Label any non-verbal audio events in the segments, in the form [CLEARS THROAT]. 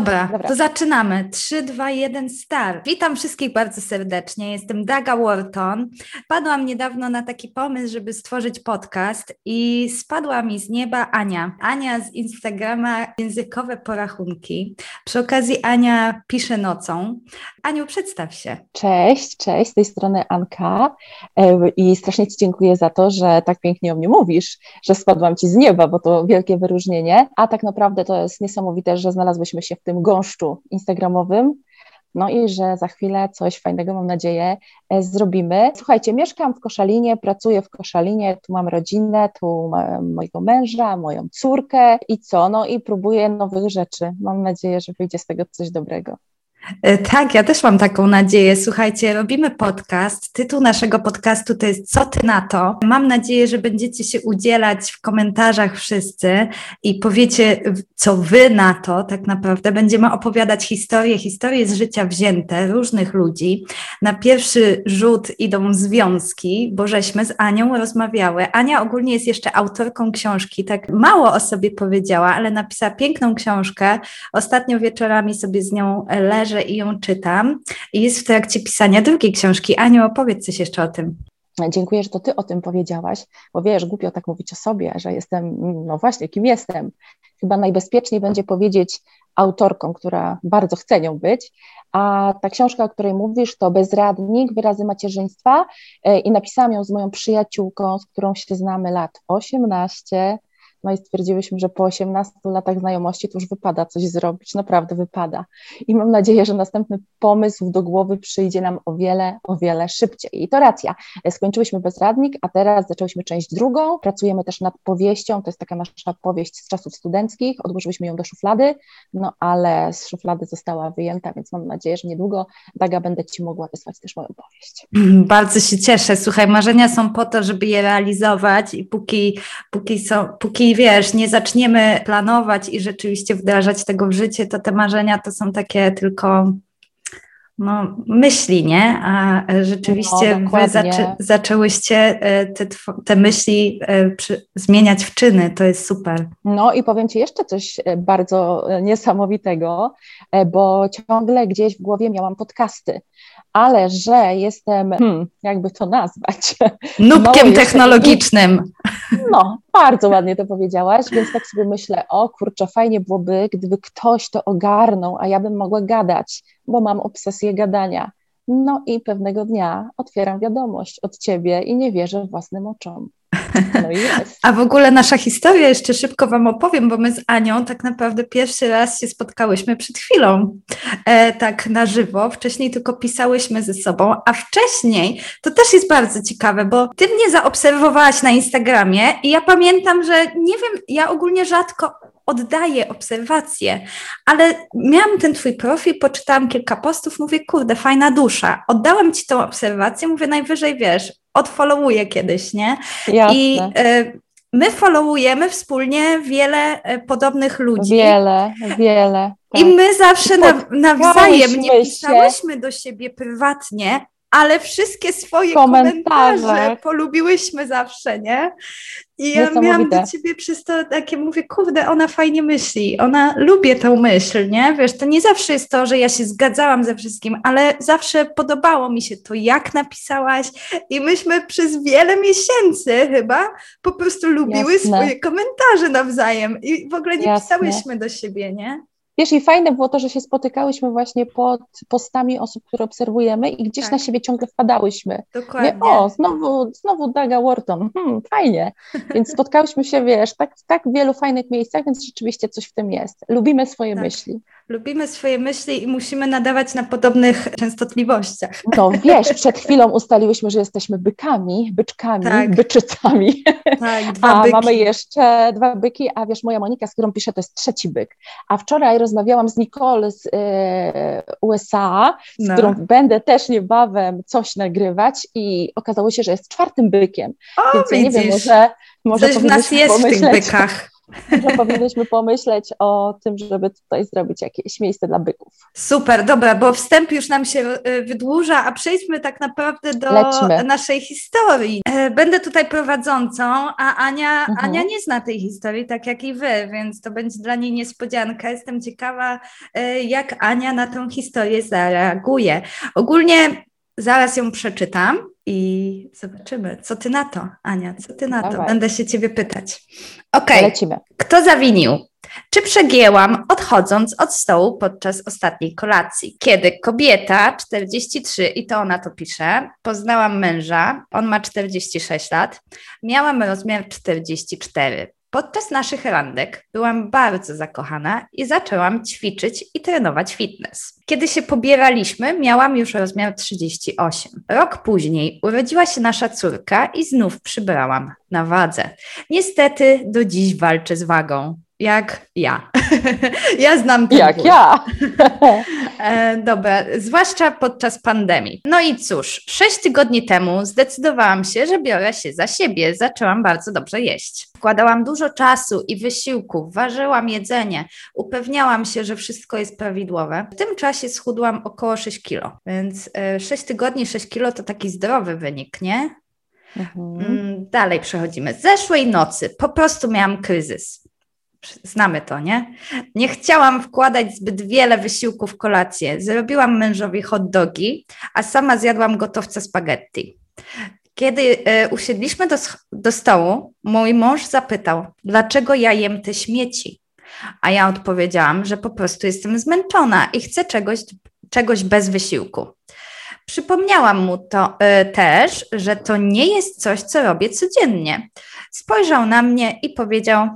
Dobra, Dobra, to zaczynamy. 3, 2, 1, start. Witam wszystkich bardzo serdecznie. Jestem Daga Wharton. Padłam niedawno na taki pomysł, żeby stworzyć podcast i spadła mi z nieba Ania. Ania z Instagrama Językowe Porachunki. Przy okazji Ania pisze nocą. Aniu, przedstaw się. Cześć, cześć, z tej strony Anka e, i strasznie Ci dziękuję za to, że tak pięknie o mnie mówisz, że spadłam Ci z nieba, bo to wielkie wyróżnienie, a tak naprawdę to jest niesamowite, że znalazłyśmy się w tym gąszczu instagramowym. No i że za chwilę coś fajnego, mam nadzieję, e, zrobimy. Słuchajcie, mieszkam w Koszalinie, pracuję w Koszalinie, tu mam rodzinę, tu mam mojego męża, moją córkę i co? No i próbuję nowych rzeczy. Mam nadzieję, że wyjdzie z tego coś dobrego. E, tak, ja też mam taką nadzieję. Słuchajcie, robimy podcast. Tytuł naszego podcastu to jest Co ty na to? Mam nadzieję, że będziecie się udzielać w komentarzach wszyscy i powiecie, co wy na to tak naprawdę. Będziemy opowiadać historie, historie z życia wzięte różnych ludzi. Na pierwszy rzut idą związki, bo żeśmy z Anią rozmawiały. Ania ogólnie jest jeszcze autorką książki, tak mało o sobie powiedziała, ale napisała piękną książkę. Ostatnio wieczorami sobie z nią leżę leżę i ją czytam i jest w trakcie pisania drugiej książki. Aniu, opowiedz coś jeszcze o tym. Dziękuję, że to ty o tym powiedziałaś, bo wiesz, głupio tak mówić o sobie, że jestem, no właśnie, kim jestem. Chyba najbezpieczniej będzie powiedzieć autorką, która bardzo chce nią być, a ta książka, o której mówisz, to Bezradnik, wyrazy macierzyństwa e, i napisałam ją z moją przyjaciółką, z którą się znamy lat 18, no i stwierdziłyśmy, że po 18 latach znajomości to już wypada coś zrobić, naprawdę wypada. I mam nadzieję, że następny pomysł do głowy przyjdzie nam o wiele, o wiele szybciej. I to racja. Skończyłyśmy bezradnik, a teraz zaczęłyśmy część drugą. Pracujemy też nad powieścią, to jest taka nasza powieść z czasów studenckich. Odłożyłyśmy ją do szuflady, no ale z szuflady została wyjęta, więc mam nadzieję, że niedługo, Daga, będę Ci mogła wysłać też moją powieść. [CLEARS THROAT] Bardzo się cieszę. Słuchaj, marzenia są po to, żeby je realizować i póki, póki, są, póki wiesz, nie zaczniemy planować i rzeczywiście wdrażać tego w życie, to te marzenia to są takie tylko no, myśli, nie? A rzeczywiście no, wy zaczę, zaczęłyście e, te, te myśli e, zmieniać w czyny, to jest super. No i powiem Ci jeszcze coś e, bardzo niesamowitego, bo ciągle gdzieś w głowie miałam podcasty ale że jestem, hmm, jakby to nazwać. [LAUGHS] Nubkiem technologicznym. [LAUGHS] No, bardzo ładnie to powiedziałaś, więc tak sobie myślę, o kurczę, fajnie byłoby, gdyby ktoś to ogarnął, a ja bym mogła gadać, bo mam obsesję gadania. No i pewnego dnia otwieram wiadomość od ciebie i nie wierzę własnym oczom. No [LAUGHS] jest. A w ogóle nasza historia, jeszcze szybko Wam opowiem, bo my z Anią tak naprawdę pierwszy raz się spotkałyśmy przed chwilą, e, tak na żywo. Wcześniej tylko pisałyśmy ze sobą, a wcześniej to też jest bardzo ciekawe, bo Ty mnie zaobserwowałaś na Instagramie i ja pamiętam, że nie wiem, ja ogólnie rzadko oddaję obserwacje, ale miałam ten twój profil, poczytałam kilka postów, mówię, kurde, fajna dusza. Oddałam ci tą obserwację, mówię, najwyżej wiesz, odfollowuję kiedyś, nie? Jasne. I y, my followujemy wspólnie wiele y, podobnych ludzi. Wiele, wiele. Tak. I my zawsze na, nawzajem nie pisałyśmy do siebie prywatnie, ale wszystkie swoje komentarze. komentarze polubiłyśmy zawsze, nie? I ja miałam do ciebie przez to takie, mówię, kurde, ona fajnie myśli, ona lubię tę myśl, nie? Wiesz, to nie zawsze jest to, że ja się zgadzałam ze wszystkim, ale zawsze podobało mi się to, jak napisałaś i myśmy przez wiele miesięcy chyba po prostu lubiły Jasne. swoje komentarze nawzajem i w ogóle nie Jasne. pisałyśmy do siebie, nie? Wiesz, i fajne było to, że się spotykałyśmy właśnie pod postami osób, które obserwujemy i gdzieś tak. na siebie ciągle wpadałyśmy. Dokładnie. Nie, o, znowu, znowu Daga Wharton, hmm, fajnie. Więc [LAUGHS] spotkałyśmy się, wiesz, tak, w tak wielu fajnych miejscach, więc rzeczywiście coś w tym jest. Lubimy swoje tak. myśli. Lubimy swoje myśli i musimy nadawać na podobnych częstotliwościach. No wiesz, przed chwilą ustaliłyśmy, że jesteśmy bykami, byczkami, tak. byczycami. Tak, a byki. mamy jeszcze dwa byki, a wiesz, moja Monika, z którą piszę, to jest trzeci byk. A wczoraj rozmawiałam z Nicole z e, USA, z no. którą będę też niebawem coś nagrywać i okazało się, że jest czwartym bykiem. O, Więc ja nie wiem, może, może Coś w nas jest pomyśleć. w tych bykach. Że powinniśmy pomyśleć o tym, żeby tutaj zrobić jakieś miejsce dla byków. Super, dobra, bo wstęp już nam się y, wydłuża, a przejdźmy tak naprawdę do Lećmy. naszej historii. E, będę tutaj prowadzącą, a Ania, mhm. Ania nie zna tej historii, tak jak i wy, więc to będzie dla niej niespodzianka. Jestem ciekawa, e, jak Ania na tę historię zareaguje. Ogólnie zaraz ją przeczytam i zobaczymy, co ty na to, Ania, co ty na Dawaj. to? Będę się ciebie pytać. Okej, okay. Lecimy. kto zawinił? Czy przegięłam odchodząc od stołu podczas ostatniej kolacji? Kiedy kobieta 43, i to ona to pisze, poznałam męża, on ma 46 lat, miałam rozmiar 44. Podczas naszych randek byłam bardzo zakochana i zaczęłam ćwiczyć i trenować fitness. Kiedy się pobieraliśmy, miałam już rozmiar 38. Rok później urodziła się nasza córka i znów przybrałam na wadze. Niestety do dziś walczę z wagą jak ja. [LAUGHS] ja znam ten Jak ból. ja. [LAUGHS] e, dobra, zwłaszcza podczas pandemii. No i cóż, sześć tygodni temu zdecydowałam się, że biorę się za siebie. Zaczęłam bardzo dobrze jeść. Wkładałam dużo czasu i wysiłku, ważyłam jedzenie, upewniałam się, że wszystko jest prawidłowe. W tym czasie schudłam około 6 kilo, więc e, 6 tygodni, 6 kilo to taki zdrowy wynik, nie? Mhm. Mm, dalej przechodzimy. Zeszłej nocy po prostu miałam kryzys. Znamy to, nie? Nie chciałam wkładać zbyt wiele wysiłku w kolację. Zrobiłam mężowi hot dogi, a sama zjadłam gotowce spaghetti. Kiedy e, usiedliśmy do, do stołu, mój mąż zapytał, dlaczego ja jem te śmieci. A ja odpowiedziałam, że po prostu jestem zmęczona i chcę czegoś, czegoś bez wysiłku. Przypomniałam mu to e, też, że to nie jest coś, co robię codziennie. Spojrzał na mnie i powiedział: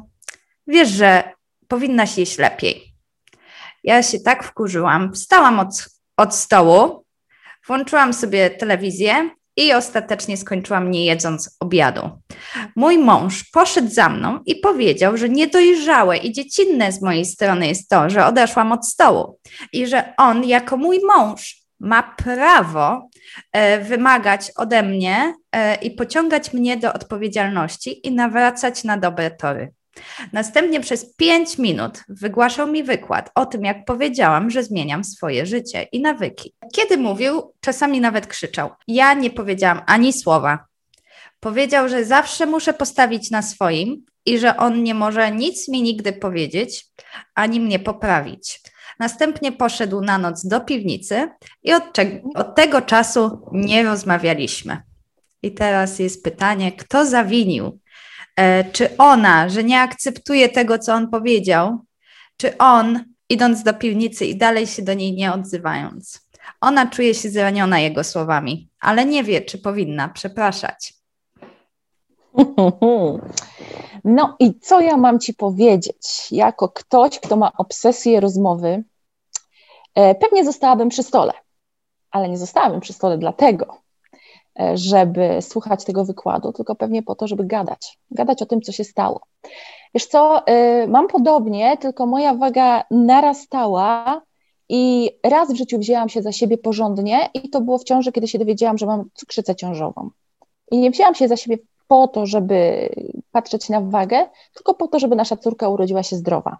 wiesz, że powinnaś jeść lepiej. Ja się tak wkurzyłam, wstałam od, od stołu, włączyłam sobie telewizję i ostatecznie skończyłam nie jedząc obiadu. Mój mąż poszedł za mną i powiedział, że niedojrzałe i dziecinne z mojej strony jest to, że odeszłam od stołu i że on jako mój mąż ma prawo e, wymagać ode mnie e, i pociągać mnie do odpowiedzialności i nawracać na dobre tory. Następnie przez pięć minut wygłaszał mi wykład o tym, jak powiedziałam, że zmieniam swoje życie i nawyki. Kiedy mówił, czasami nawet krzyczał. Ja nie powiedziałam ani słowa. Powiedział, że zawsze muszę postawić na swoim i że on nie może nic mi nigdy powiedzieć, ani mnie poprawić. Następnie poszedł na noc do piwnicy i od, od tego czasu nie rozmawialiśmy. I teraz jest pytanie, kto zawinił czy ona, że nie akceptuje tego, co on powiedział, czy on, idąc do piwnicy i dalej się do niej nie odzywając. Ona czuje się zraniona jego słowami, ale nie wie, czy powinna przepraszać. [LAUGHS] No i co ja mam ci powiedzieć? Jako ktoś, kto ma obsesję rozmowy, e, pewnie zostałabym przy stole, ale nie zostałabym przy stole dlatego, E, żeby słuchać tego wykładu, tylko pewnie po to, żeby gadać, gadać o tym, co się stało. Wiesz co, e, mam podobnie, tylko moja waga narastała i raz w życiu wzięłam się za siebie porządnie i to było w ciąży, kiedy się dowiedziałam, że mam cukrzycę ciążową. I nie wzięłam się za siebie po to, żeby patrzeć na wagę, tylko po to, żeby nasza córka urodziła się zdrowa.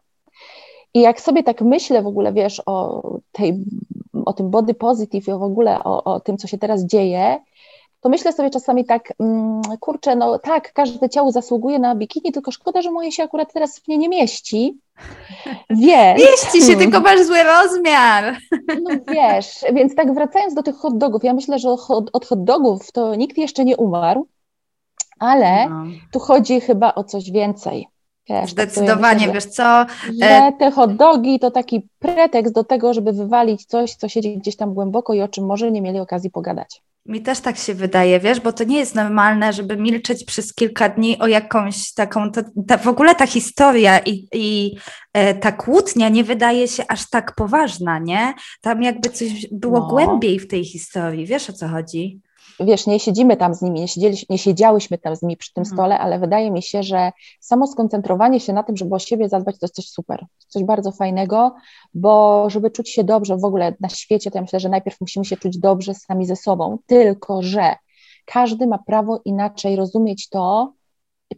I jak sobie tak myślę w ogóle, wiesz, o, tej, o tym body positive i w ogóle o, o tym, co się teraz dzieje, to myślę sobie czasami tak, mm, kurczę, no tak, każde ciało zasługuje na bikini, tylko szkoda, że moje się akurat teraz w nie nie mieści. Więc, mieści się, tylko masz zły rozmiar. No wiesz, więc tak wracając do tych hot dogów, ja myślę, że od hot dogów to nikt jeszcze nie umarł, ale no. tu chodzi chyba o coś więcej. Wiesz, tak Zdecydowanie, myślę, wiesz co? Że e, te hot dogi to taki pretekst do tego, żeby wywalić coś, co siedzi gdzieś tam głęboko i o czym może nie mieli okazji pogadać. Mi też tak się wydaje, wiesz, bo to nie jest normalne, żeby milczeć przez kilka dni o jakąś taką, to, ta, w ogóle ta historia i, i e, ta kłótnia nie wydaje się aż tak poważna, nie? Tam jakby coś było no. głębiej w tej historii, wiesz o co chodzi? Wiesz, nie siedzimy tam z nimi, nie, siedzieli, nie siedziałyśmy tam z nimi przy tym mhm. stole, ale wydaje mi się, że samo skoncentrowanie się na tym, żeby o siebie zadbać, to jest coś super, coś bardzo fajnego, bo żeby czuć się dobrze w ogóle na świecie, to ja myślę, że najpierw musimy się czuć dobrze sami ze sobą, tylko że każdy ma prawo inaczej rozumieć to,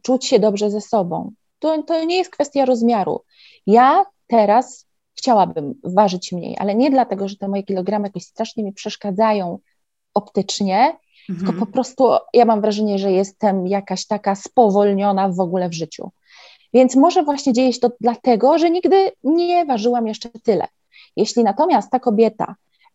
czuć się dobrze ze sobą. To, to nie jest kwestia rozmiaru. Ja teraz chciałabym ważyć mniej, ale nie dlatego, że te moje kilogramy jakoś strasznie mi przeszkadzają optycznie. Tylko po prostu ja mam wrażenie, że jestem jakaś taka spowolniona w ogóle w życiu. Więc może właśnie dzieje się to dlatego, że nigdy nie ważyłam jeszcze tyle. Jeśli natomiast ta kobieta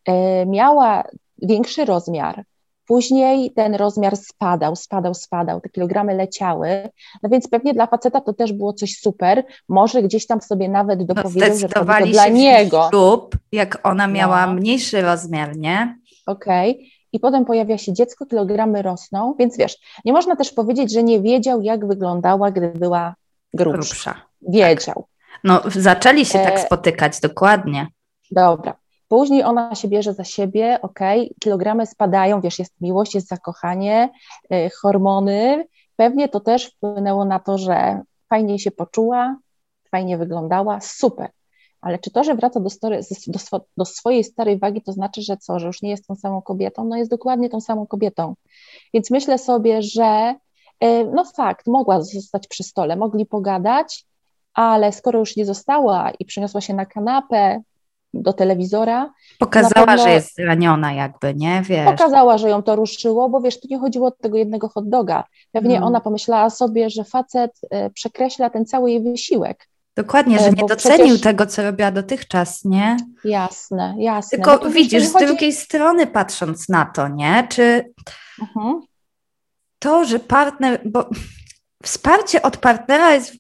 y, miała większy rozmiar, Później ten rozmiar spadał, spadał, spadał, te kilogramy leciały, no więc pewnie dla faceta to też było coś super, może gdzieś tam sobie nawet no, dopowiedział, że to dla niego. Ślub, jak ona miała no. mniejszy rozmiar, nie? Okej. Okay. I potem pojawia się dziecko, kilogramy rosną, więc wiesz, nie można też powiedzieć, że nie wiedział, jak wyglądała, gdy była grubsza. grubsza. Wiedział. Tak. No, zaczęli się tak e... tak spotykać, dokładnie. Dobra. Później ona się bierze za siebie, ok, kilogramy spadają, wiesz, jest miłość, jest zakochanie, y, hormony. Pewnie to też wpłynęło na to, że fajnie się poczuła, fajnie wyglądała, super. Ale czy to, że wraca do, story, do, do, swojej starej wagi, to znaczy, że co, że już nie jest tą samą kobietą? No jest dokładnie tą samą kobietą. Więc myślę sobie, że y, no fakt, mogła zostać przy stole, mogli pogadać, ale skoro już nie została i przeniosła się na kanapę, do telewizora. Pokazała, pewno, że jest zraniona jakby, nie? Wiesz. Pokazała, że ją to ruszyło, bo wiesz, tu nie chodziło o tego jednego hot doga. Pewnie hmm. ona pomyślała sobie, że facet e, przekreśla ten cały jej wysiłek. Dokładnie, że e, nie docenił przecież... tego, co robiła dotychczas, nie? Jasne, jasne. Tylko no widzisz, z chodzi... drugiej strony patrząc na to, nie? Czy mhm. to, że partner, bo wsparcie od partnera jest,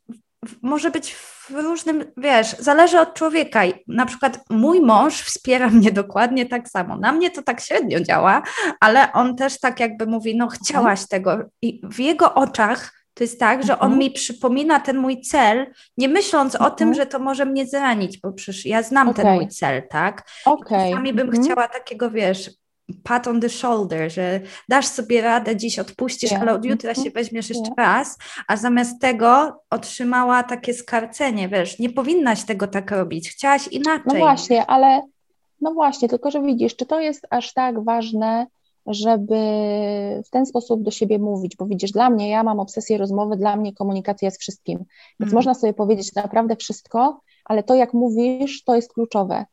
może być w różnym, wiesz, zależy od człowieka. Na przykład mój mąż wspiera mnie dokładnie tak samo. Na mnie to tak średnio działa, ale on też tak jakby mówi, no chciałaś tego. I w jego oczach to jest tak, że on mhm. mi przypomina ten mój cel, nie myśląc o tym, mhm. że to może mnie zranić, bo przecież ja znam okay. ten mój cel, tak? Okay. I czasami bym mhm. chciała takiego, wiesz, pat on the shoulder, że dasz sobie radę, dziś odpuścisz, yeah. ale od jutra się weźmiesz jeszcze yeah. raz, a zamiast tego otrzymała takie skarcenie, wiesz, nie powinnaś tego tak robić, chciałaś inaczej. No właśnie, ale no właśnie, tylko że widzisz, czy to jest aż tak ważne, żeby w ten sposób do siebie mówić, bo widzisz, dla mnie, ja mam obsesję rozmowy, dla mnie komunikacja jest wszystkim, więc mm. można sobie powiedzieć naprawdę wszystko, ale to jak mówisz, to jest kluczowe.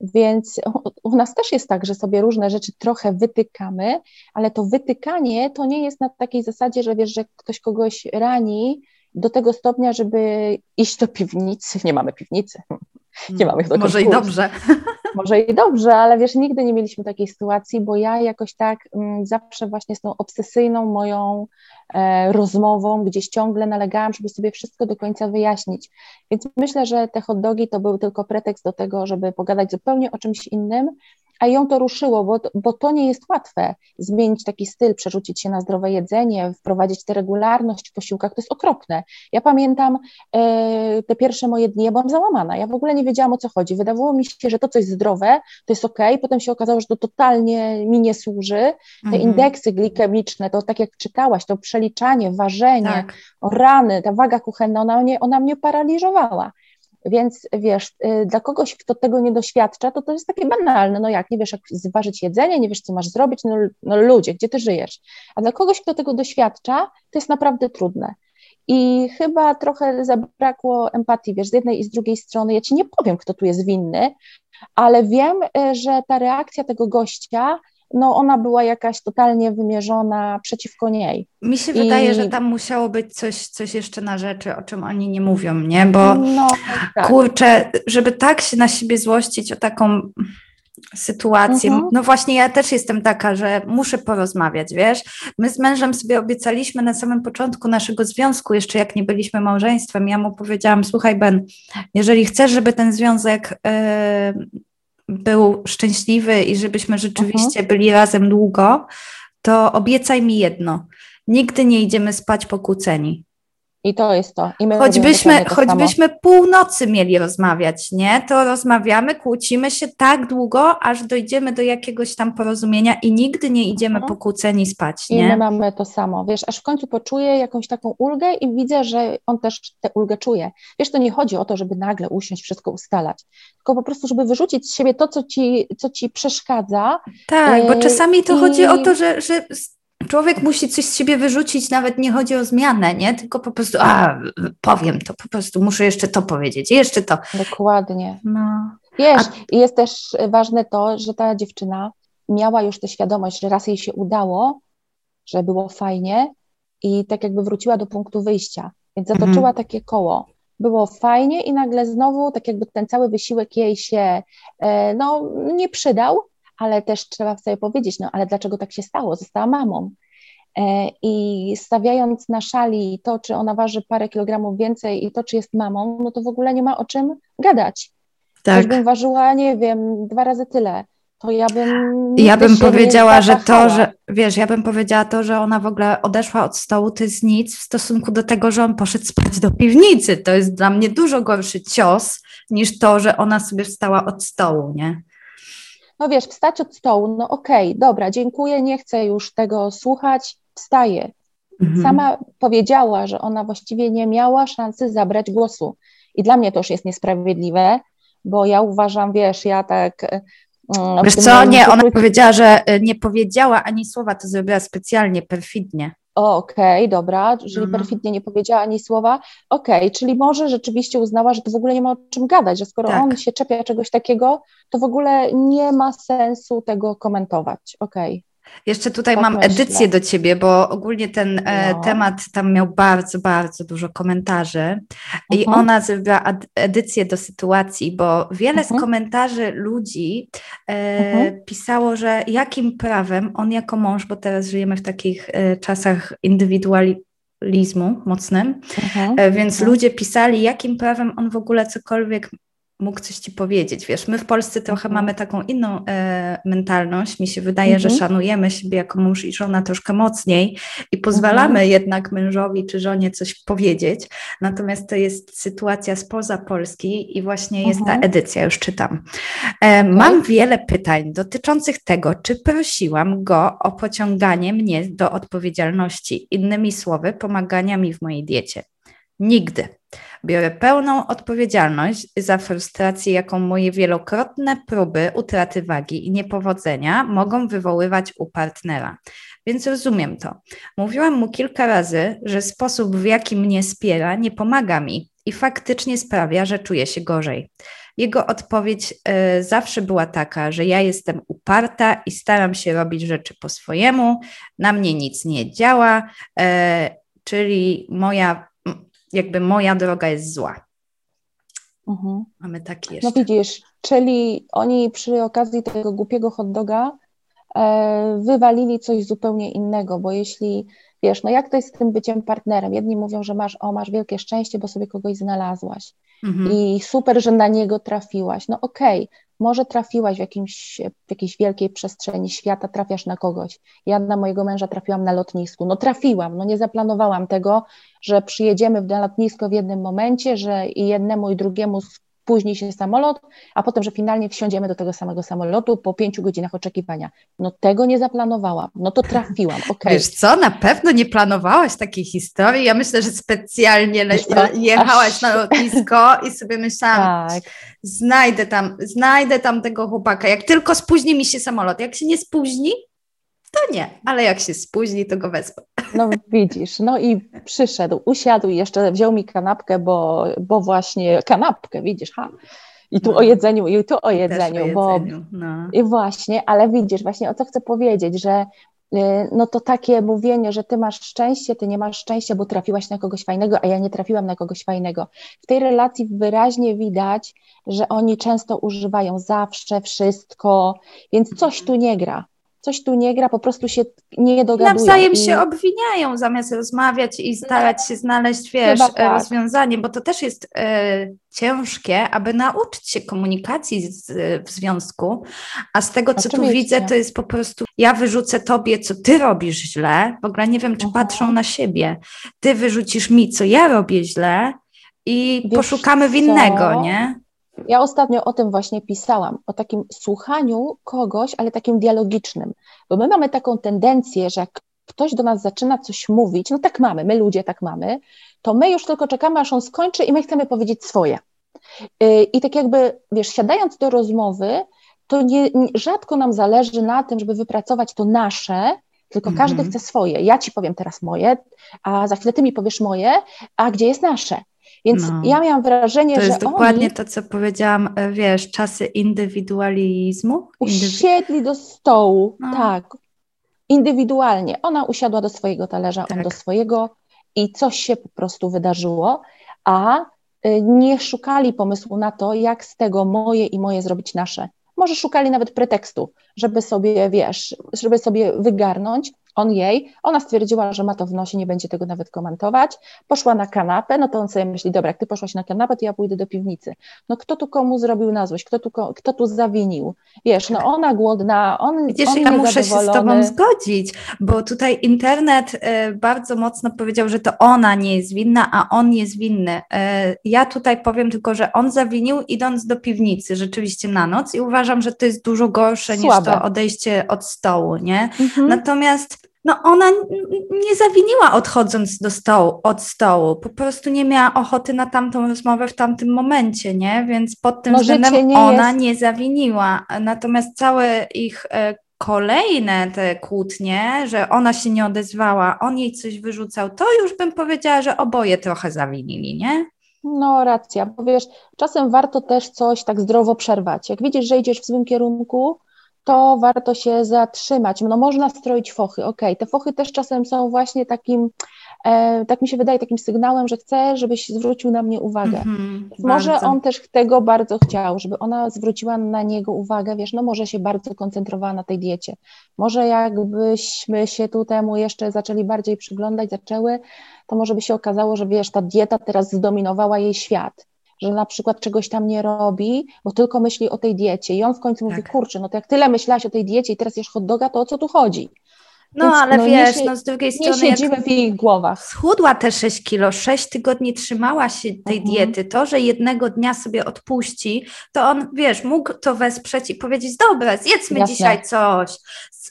Więc u nas też jest tak, że sobie różne rzeczy trochę wytykamy, ale to wytykanie to nie jest na takiej zasadzie, że wiesz, że ktoś kogoś rani do tego stopnia, żeby iść do piwnicy. [LAUGHS] Nie mamy piwnicy. [LAUGHS] Nie mamy do Może i dobrze. [LAUGHS] Może i dobrze, ale wiesz, nigdy nie mieliśmy takiej sytuacji, bo ja jakoś tak m, zawsze właśnie z tą obsesyjną moją e, rozmową gdzieś ciągle nalegałam, żeby sobie wszystko do końca wyjaśnić. Więc myślę, że te hot dogi to był tylko pretekst do tego, żeby pogadać zupełnie o czymś innym, a ją to ruszyło, bo, bo to nie jest łatwe. Zmienić taki styl, przerzucić się na zdrowe jedzenie, wprowadzić tę regularność w posiłkach, to jest okropne. Ja pamiętam e, te pierwsze moje dni, ja byłam załamana, ja w ogóle nie wiedziałam o co chodzi. Wydawało mi się, że to coś zdrowe, to jest ok, potem się okazało, że to totalnie mi nie służy. Te mhm. indeksy glikemiczne, to tak jak czytałaś, to przeliczanie, ważenie, tak. rany, ta waga kuchenna, ona mnie, ona mnie paraliżowała. Więc wiesz, y, dla kogoś, kto tego nie doświadcza, to to jest takie banalne. No jak nie wiesz, jak zważyć jedzenie, nie wiesz, co masz zrobić, no, no ludzie, gdzie ty żyjesz? A dla kogoś, kto tego doświadcza, to jest naprawdę trudne. I chyba trochę zabrakło empatii, wiesz, z jednej i z drugiej strony. Ja ci nie powiem, kto tu jest winny, ale wiem, y, że ta reakcja tego gościa no ona była jakaś totalnie wymierzona przeciwko niej. Mi się I... wydaje, że tam musiało być coś, coś jeszcze na rzeczy, o czym oni nie mówią, nie? Bo no, tak. kurczę, żeby tak się na siebie złościć o taką sytuację. Mhm. No właśnie, ja też jestem taka, że muszę porozmawiać, wiesz. My z mężem sobie obiecaliśmy na samym początku naszego związku, jeszcze jak nie byliśmy małżeństwem, ja mu powiedziałam, słuchaj Ben, jeżeli chcesz, żeby ten związek yy, był szczęśliwy i żebyśmy rzeczywiście uh-huh. byli razem długo, to obiecaj mi jedno. Nigdy nie idziemy spać pokłóceni. I to jest to. Choćbyśmy, to choćbyśmy północy mieli rozmawiać, nie? To rozmawiamy, kłócimy się tak długo, aż dojdziemy do jakiegoś tam porozumienia i nigdy nie idziemy mhm. pokłóceni spać, nie? I my mamy to samo, wiesz, aż w końcu poczuję jakąś taką ulgę i widzę, że on też tę ulgę czuje. Wiesz, to nie chodzi o to, żeby nagle usiąść, wszystko ustalać, tylko po prostu, żeby wyrzucić z siebie to, co ci, co ci przeszkadza. Tak, bo czasami to i... chodzi o to, że, że człowiek musi coś z siebie wyrzucić, nawet nie chodzi o zmianę, nie? Tylko po prostu, a powiem to, po prostu muszę jeszcze to powiedzieć, jeszcze to. Dokładnie. No. Wiesz, a... jest też ważne to, że ta dziewczyna miała już tę świadomość, że raz jej się udało, że było fajnie i tak jakby wróciła do punktu wyjścia, więc zatoczyła mhm. takie koło. Było fajnie i nagle znowu tak jakby ten cały wysiłek jej się e, no, nie przydał, ale też trzeba sobie powiedzieć, no ale dlaczego tak się stało? Została mamą. E, I stawiając na szali to, czy ona waży parę kilogramów więcej i to, czy jest mamą, no to w ogóle nie ma o czym gadać. Tak. bym ważyła, nie wiem, dwa razy tyle, to ja bym. Ja bym powiedziała, że to, że wiesz, ja bym powiedziała to, że ona w ogóle odeszła od stołu, to jest nic w stosunku do tego, że on poszedł spać do piwnicy. To jest dla mnie dużo gorszy cios niż to, że ona sobie wstała od stołu, nie? No wiesz, wstać od stołu, no okej, okay, dobra, dziękuję, nie chcę już tego słuchać, wstaję. Mhm. Sama powiedziała, że ona właściwie nie miała szansy zabrać głosu. I dla mnie to już jest niesprawiedliwe, bo ja uważam, wiesz, ja tak. Mm, wiesz co, nie, ona powiedziała, że y, nie powiedziała ani słowa, to zrobiła specjalnie, perfidnie. Okej, okay, dobra, czyli mhm. perfidnie nie powiedziała ani słowa. Okej, okay, czyli może rzeczywiście uznała, że to w ogóle nie ma o czym gadać, że skoro tak. on się czepia czegoś takiego, to w ogóle nie ma sensu tego komentować. Okej. Okay. Jeszcze tutaj tak mam myślę. edycję do ciebie, bo ogólnie ten e, no. temat tam miał bardzo, bardzo dużo komentarzy i uh mhm. -huh. ona zrobiła edycję do sytuacji, bo wiele uh -huh. z mhm. komentarzy ludzi e, uh mhm. -huh. pisało, że jakim prawem on jako mąż, bo teraz żyjemy w takich e, czasach indywidualizmu mocnym, e, więc ludzie pisali, jakim prawem on w ogóle cokolwiek mógł coś ci powiedzieć. Wiesz, my w Polsce trochę mhm. mamy taką inną e, mentalność. Mi się wydaje, mhm. że szanujemy siebie jako mąż i żona troszkę mocniej i pozwalamy mhm. jednak mężowi czy żonie coś powiedzieć. Natomiast to jest sytuacja spoza Polski i właśnie jest ta mhm. edycja, już czytam. E, mam wiele pytań dotyczących tego, czy prosiłam go o pociąganie mnie do odpowiedzialności. Innymi słowy, pomagania mi w mojej diecie. Nigdy. Biorę pełną odpowiedzialność za frustrację, jaką moje wielokrotne próby utraty wagi i niepowodzenia mogą wywoływać u partnera. Więc rozumiem to. Mówiłam mu kilka razy, że sposób, w jaki mnie wspiera, nie pomaga mi i faktycznie sprawia, że czuję się gorzej. Jego odpowiedź y, zawsze była taka, że ja jestem uparta i staram się robić rzeczy po swojemu, na mnie nic nie działa, y, czyli moja jakby moja droga jest zła. Mhm. Mamy taki jeszcze. No widzisz, czyli oni przy okazji tego głupiego hot doga e, wywalili coś zupełnie innego, bo jeśli wiesz, no jak to jest z tym byciem partnerem? Jedni mówią, że masz, o, masz wielkie szczęście, bo sobie kogoś znalazłaś mhm. i super, że na niego trafiłaś. No okej, okay, może trafiłaś w, jakimś, w jakiejś wielkiej przestrzeni świata, trafiasz na kogoś. Ja na mojego męża trafiłam na lotnisku. No trafiłam, no nie zaplanowałam tego, że przyjedziemy na lotnisko w jednym momencie, że i jednemu i drugiemu spóźni się samolot, a potem, że finalnie wsiądziemy do tego samego samolotu po pięciu godzinach oczekiwania. No tego nie zaplanowałam, no to trafiłam, [LAUGHS] okay. Wiesz co, na pewno nie planowałaś takiej historii, ja myślę, że specjalnie jechałaś Aż... na lotnisko i sobie myślałam, tak. znajdę tam, znajdę tam tego chłopaka, jak tylko spóźni mi się samolot, jak się nie spóźni, to nie, ale jak się spóźni, to go wezmę. No widzisz, no i przyszedł, usiadł i jeszcze wziął mi kanapkę, bo, bo właśnie kanapkę, widzisz, ha. I tu no. o jedzeniu, i tu o jedzeniu, o bo jedzeniu, no. i właśnie, ale widzisz, właśnie o co chcę powiedzieć, że y, no to takie mówienie, że ty masz szczęście, ty nie masz szczęścia, bo trafiłaś na kogoś fajnego, a ja nie trafiłam na kogoś fajnego. W tej relacji wyraźnie widać, że oni często używają zawsze wszystko, więc coś tu nie gra coś tu nie gra, po prostu się nie dogadują. Nawzajem i... się obwiniają zamiast rozmawiać i starać się znaleźć, wiesz, tak. rozwiązanie, bo to też jest e, ciężkie, aby nauczyć się komunikacji z, w związku, a z tego, co Oczywiście. tu widzę, to jest po prostu, ja wyrzucę tobie, co ty robisz źle, w ogóle nie wiem, czy mhm. patrzą na siebie, ty wyrzucisz mi, co ja robię źle i Wiesz poszukamy winnego, co? nie? Ja ostatnio o tym właśnie pisałam, o takim słuchaniu kogoś, ale takim dialogicznym, bo my mamy taką tendencję, że jak ktoś do nas zaczyna coś mówić, no tak mamy, my ludzie tak mamy, to my już tylko czekamy, aż on skończy i my chcemy powiedzieć swoje. Y, I tak jakby, wiesz, siadając do rozmowy, to nie, rzadko nam zależy na tym, żeby wypracować to nasze, tylko każdy Mhm. chce swoje. Ja ci powiem teraz moje, a za chwilę ty mi powiesz moje, a gdzie jest nasze? Więc No. ja miałam wrażenie, To że jest dokładnie oni to, co powiedziałam, e, wiesz, czasy indywidualizmu. Indywi- usiedli do stołu, No. tak, indywidualnie. Ona usiadła do swojego talerza, on Tak. do swojego i coś się po prostu wydarzyło, a y, nie szukali pomysłu na to, jak z tego moje i moje zrobić nasze. Może szukali nawet pretekstu, żeby sobie, wiesz, żeby sobie wygarnąć, on jej, ona stwierdziła, że ma to w nosie, nie będzie tego nawet komentować, poszła na kanapę, no to on sobie myśli, dobra, jak ty poszłaś na kanapę, to ja pójdę do piwnicy. No kto tu komu zrobił na złość, kto tu, kto tu zawinił? Wiesz, no ona głodna, on, Widzisz, on ja muszę się z. Tobą zgodzić, bo tutaj internet e, bardzo mocno powiedział, że to ona nie jest winna, a on jest winny. E, Ja tutaj powiem tylko, że on zawinił idąc do piwnicy rzeczywiście na noc i uważam, że to jest dużo gorsze niż Słabe. to odejście od stołu, nie? Mhm. Natomiast no ona nie zawiniła odchodząc do stołu, od stołu, po prostu nie miała ochoty na tamtą rozmowę w tamtym momencie, nie? Więc pod tym No, względem nie ona jest- nie zawiniła. Natomiast całe ich e, kolejne te kłótnie, że ona się nie odezwała, on jej coś wyrzucał, to już bym powiedziała, że oboje trochę zawinili, nie? No, racja, bo wiesz, czasem warto też coś tak zdrowo przerwać. Jak widzisz, że idziesz w złym kierunku, to warto się zatrzymać. No, można stroić fochy, okej, te fochy też czasem są właśnie takim, e, tak mi się wydaje, takim sygnałem, że chcę, żebyś zwrócił na mnie uwagę. Mhm, Może bardzo. on też tego bardzo chciał, żeby ona zwróciła na niego uwagę, wiesz, no może się bardzo koncentrowała na tej diecie. Może jakbyśmy się tu temu jeszcze zaczęli bardziej przyglądać, zaczęły, to może by się okazało, że wiesz, ta dieta teraz zdominowała jej świat. Że na przykład czegoś tam nie robi, bo tylko myśli o tej diecie. I on w końcu mówi, Tak. kurczę, no to jak tyle myślałaś o tej diecie i teraz jesz hot doga, to o co tu chodzi? No Więc, ale no, nie wiesz, się- no z drugiej Nie strony jak siedzimy w ich głowach. Schudła te 6 kilo, 6 tygodni trzymała się tej Mhm. diety. To, że jednego dnia sobie odpuści, to on, wiesz, mógł to wesprzeć i powiedzieć, dobra, zjedzmy Jasne. dzisiaj coś,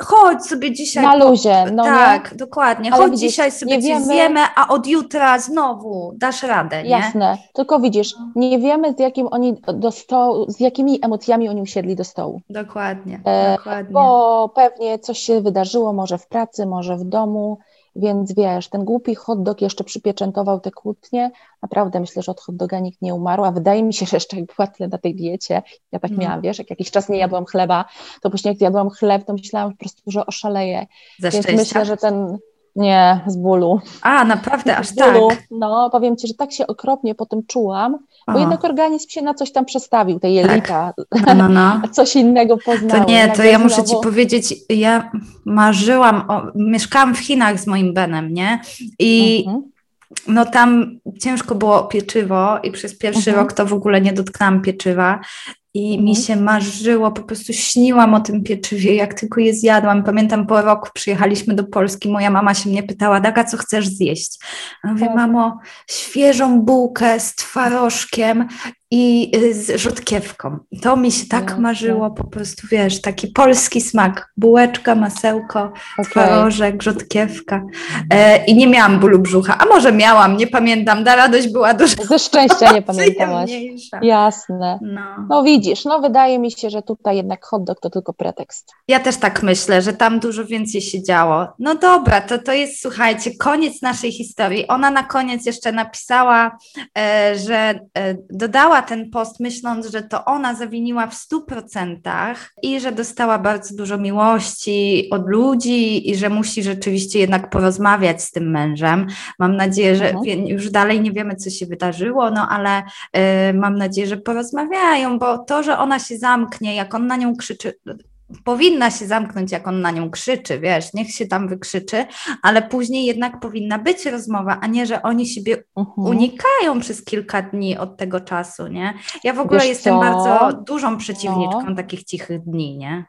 chodź sobie dzisiaj. Na luzie, no nie? tak, dokładnie, Ale chodź widzisz, dzisiaj sobie nie wiemy- zjemy, a od jutra znowu dasz radę, nie? Jasne, tylko widzisz, nie wiemy z jakim oni do stołu, z jakimi emocjami oni usiedli do stołu, Dokładnie, E, dokładnie. bo pewnie coś się wydarzyło, może w pracy, może w domu, więc wiesz, ten głupi hot dog jeszcze przypieczętował te kłótnie, naprawdę myślę, że od hot doga nikt nie umarł, a wydaje mi się, że jeszcze jak była tyle na tej diecie, ja tak No. miałam, wiesz, jak jakiś czas nie jadłam chleba, to później jak jadłam chleb, to myślałam po prostu, że oszaleję, Ze więc szczęścia. myślę, że ten, nie, z bólu, A, naprawdę, aż z tak. bólu, no powiem Ci, że tak się okropnie po tym czułam, bo O, jednak organizm się na coś tam przestawił, te jelita, [LAUGHS] no, no, no. coś innego poznały. To nie, to ja muszę Ci znowu- powiedzieć, ja marzyłam, o, mieszkałam w Chinach z moim Benem, nie? I Mhm. no tam ciężko było pieczywo i przez pierwszy Mhm. rok to w ogóle nie dotknęłam pieczywa i mi Mhm. się marzyło, po prostu śniłam o tym pieczywie, jak tylko je zjadłam. Pamiętam po roku przyjechaliśmy do Polski, moja mama się mnie pytała, Daga, co chcesz zjeść? A mówię, Tak. mamo, świeżą bułkę z twarożkiem i y, z rzodkiewką. I To mi się tak Jasne. marzyło, po prostu, wiesz, taki polski smak, bułeczka, masełko, Okej. twarożek, rzodkiewka. E, I nie miałam bólu brzucha, a może miałam, nie pamiętam, ta radość była dużo Ze szczęścia nie [LAUGHS] pamiętałaś. Jasne. No. No widzisz, no wydaje mi się, że tutaj jednak hot dog to tylko pretekst. Ja też tak myślę, że tam dużo więcej się działo. No dobra, to, to jest, słuchajcie, koniec naszej historii. Ona na koniec jeszcze napisała, e, że e, dodała ten post, myśląc, że to ona zawiniła w 100% i że dostała bardzo dużo miłości od ludzi i że musi rzeczywiście jednak porozmawiać z tym mężem. Mam nadzieję, że Mhm. już dalej nie wiemy, co się wydarzyło, no ale e, mam nadzieję, że porozmawiają, bo to, że ona się zamknie, jak on na nią krzyczy, powinna się zamknąć, jak on na nią krzyczy, wiesz, niech się tam wykrzyczy, ale później jednak powinna być rozmowa, a nie, że oni siebie Mhm. unikają przez kilka dni od tego czasu, nie? Ja w ogóle Wiesz jestem co? bardzo dużą przeciwniczką No. takich cichych dni, nie?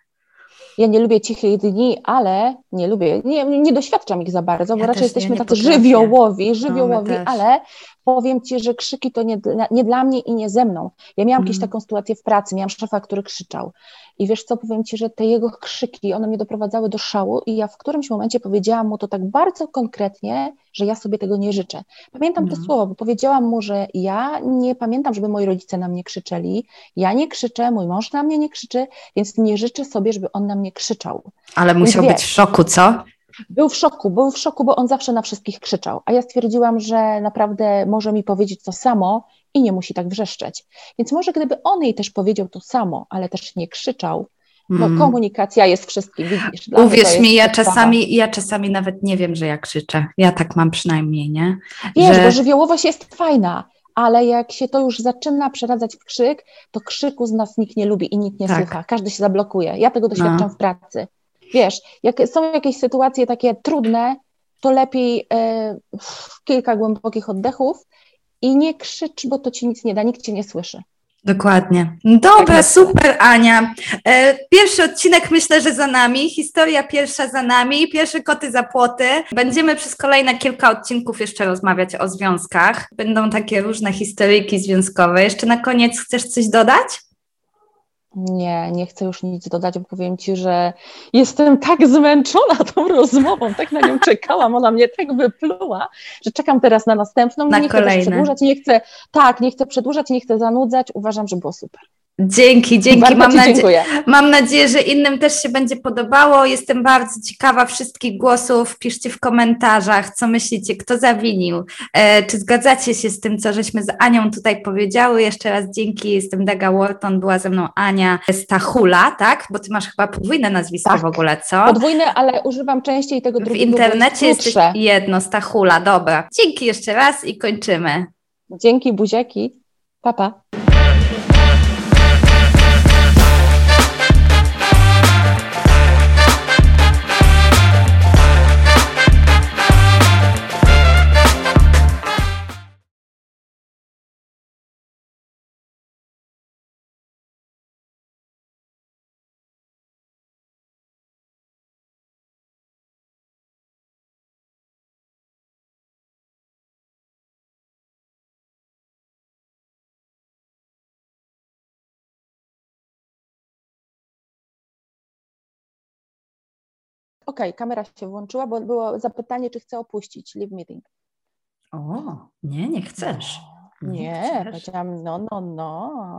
Ja nie lubię cichych dni, ale nie lubię, nie, nie doświadczam ich za bardzo, bo Ja raczej jesteśmy tacy potrafię. żywiołowi, żywiołowi, też. ale powiem Ci, że krzyki to nie, dla- nie dla mnie i nie ze mną. Ja miałam kiedyś Mhm. taką sytuację w pracy, miałam szefa, który krzyczał i wiesz co, powiem Ci, że te jego krzyki, one mnie doprowadzały do szału i ja w którymś momencie powiedziałam mu to tak bardzo konkretnie, że ja sobie tego nie życzę. Pamiętam te No. słowa, bo powiedziałam mu, że ja nie pamiętam, żeby moi rodzice na mnie krzyczeli, ja nie krzyczę, mój mąż na mnie nie krzyczy, więc nie życzę sobie, żeby on na mnie krzyczał. Ale musiał wiesz. być w szoku, co? Był w szoku, był w szoku, bo on zawsze na wszystkich krzyczał, a ja stwierdziłam, że naprawdę może mi powiedzieć to samo i nie musi tak wrzeszczeć. Więc może gdyby on jej też powiedział to samo, ale też nie krzyczał, no komunikacja jest wszystkim, widzisz. Uwierz mi, ja czasami, ja czasami nawet nie wiem, że ja krzyczę. Ja tak mam przynajmniej, nie? Wiesz, że... bo żywiołowość jest fajna, ale jak się to już zaczyna przeradzać w krzyk, to krzyku z nas nikt nie lubi i nikt nie tak. słucha. Każdy się zablokuje. Ja tego doświadczam no. w pracy. Wiesz, jak są jakieś sytuacje takie trudne, to lepiej e, kilka głębokich oddechów i nie krzycz, bo to ci nic nie da, nikt cię nie słyszy. Dokładnie. Dobra, tak super Ania. E, pierwszy odcinek myślę, że za nami. Historia pierwsza za nami. Pierwsze koty za płoty. Będziemy przez kolejne kilka odcinków jeszcze rozmawiać o związkach. Będą takie różne historyjki związkowe. Jeszcze na koniec chcesz coś dodać? Nie, nie chcę już nic dodać, bo powiem Ci, że jestem tak zmęczona tą rozmową, tak na nią [LAUGHS] czekałam, ona mnie tak wypluła, że czekam teraz na następną. Na nie kolejne. chcę przedłużać, nie chcę, tak, nie chcę przedłużać, nie chcę zanudzać, uważam, że było super. Dzięki, dzięki. mam, nadzie- mam nadzieję, że innym też się będzie podobało. Jestem bardzo ciekawa wszystkich głosów. Piszcie w komentarzach, co myślicie, kto zawinił. E, czy zgadzacie się z tym, co żeśmy z Anią tutaj powiedziały? Jeszcze raz dzięki. Jestem Daga Wharton, była ze mną Ania Stachula, tak? Bo ty masz chyba podwójne nazwisko tak. w ogóle, co? Podwójne, ale używam częściej tego drugiego. W internecie jest jedno, Stachula, dobra. Dzięki jeszcze raz i kończymy. Dzięki, buziaki. Papa. Pa. Okej, okay, kamera się włączyła, bo było zapytanie, czy chcę opuścić live meeting. O, nie, nie chcesz. Nie, nie chcesz. powiedziałam, no, no, no, [LAUGHS]